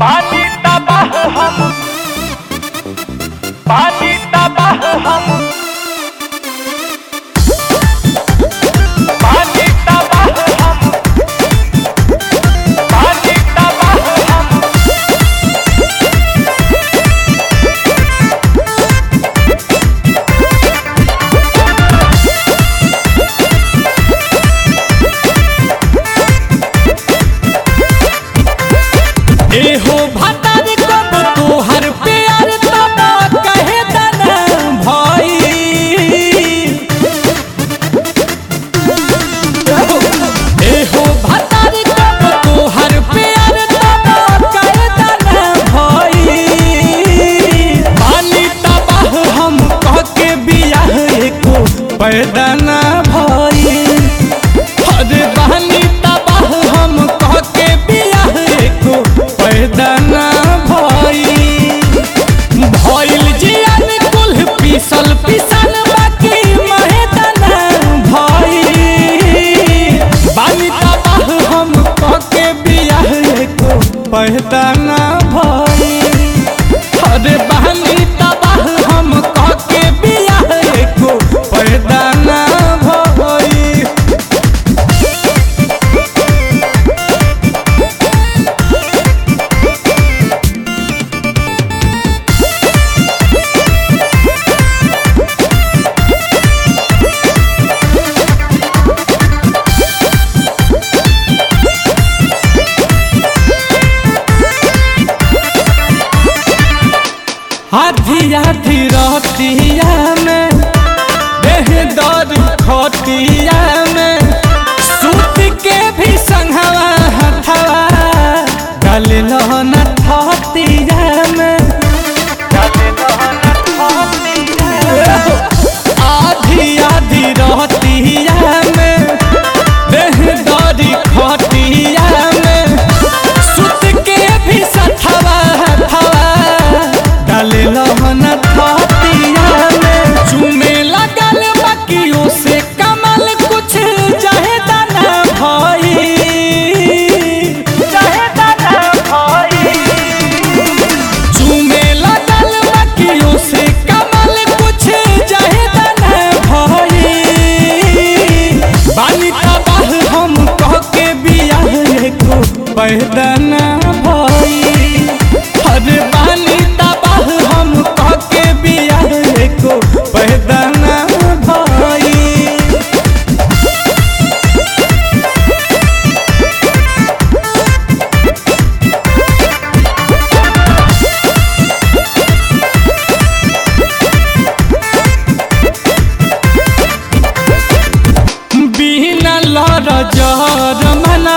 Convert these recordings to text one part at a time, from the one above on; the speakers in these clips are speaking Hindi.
पानी तबाह हम। पानी पहचाना हाथिया फिरतिया में देह दर खतिया। पैदना भई। हर बाली तबाह हम कके बियाह एको पैदना भई। बिना लड़ जर मना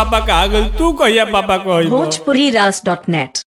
पापा का आगल तू कहिया पापा को भोजपुरी रास डॉट नेट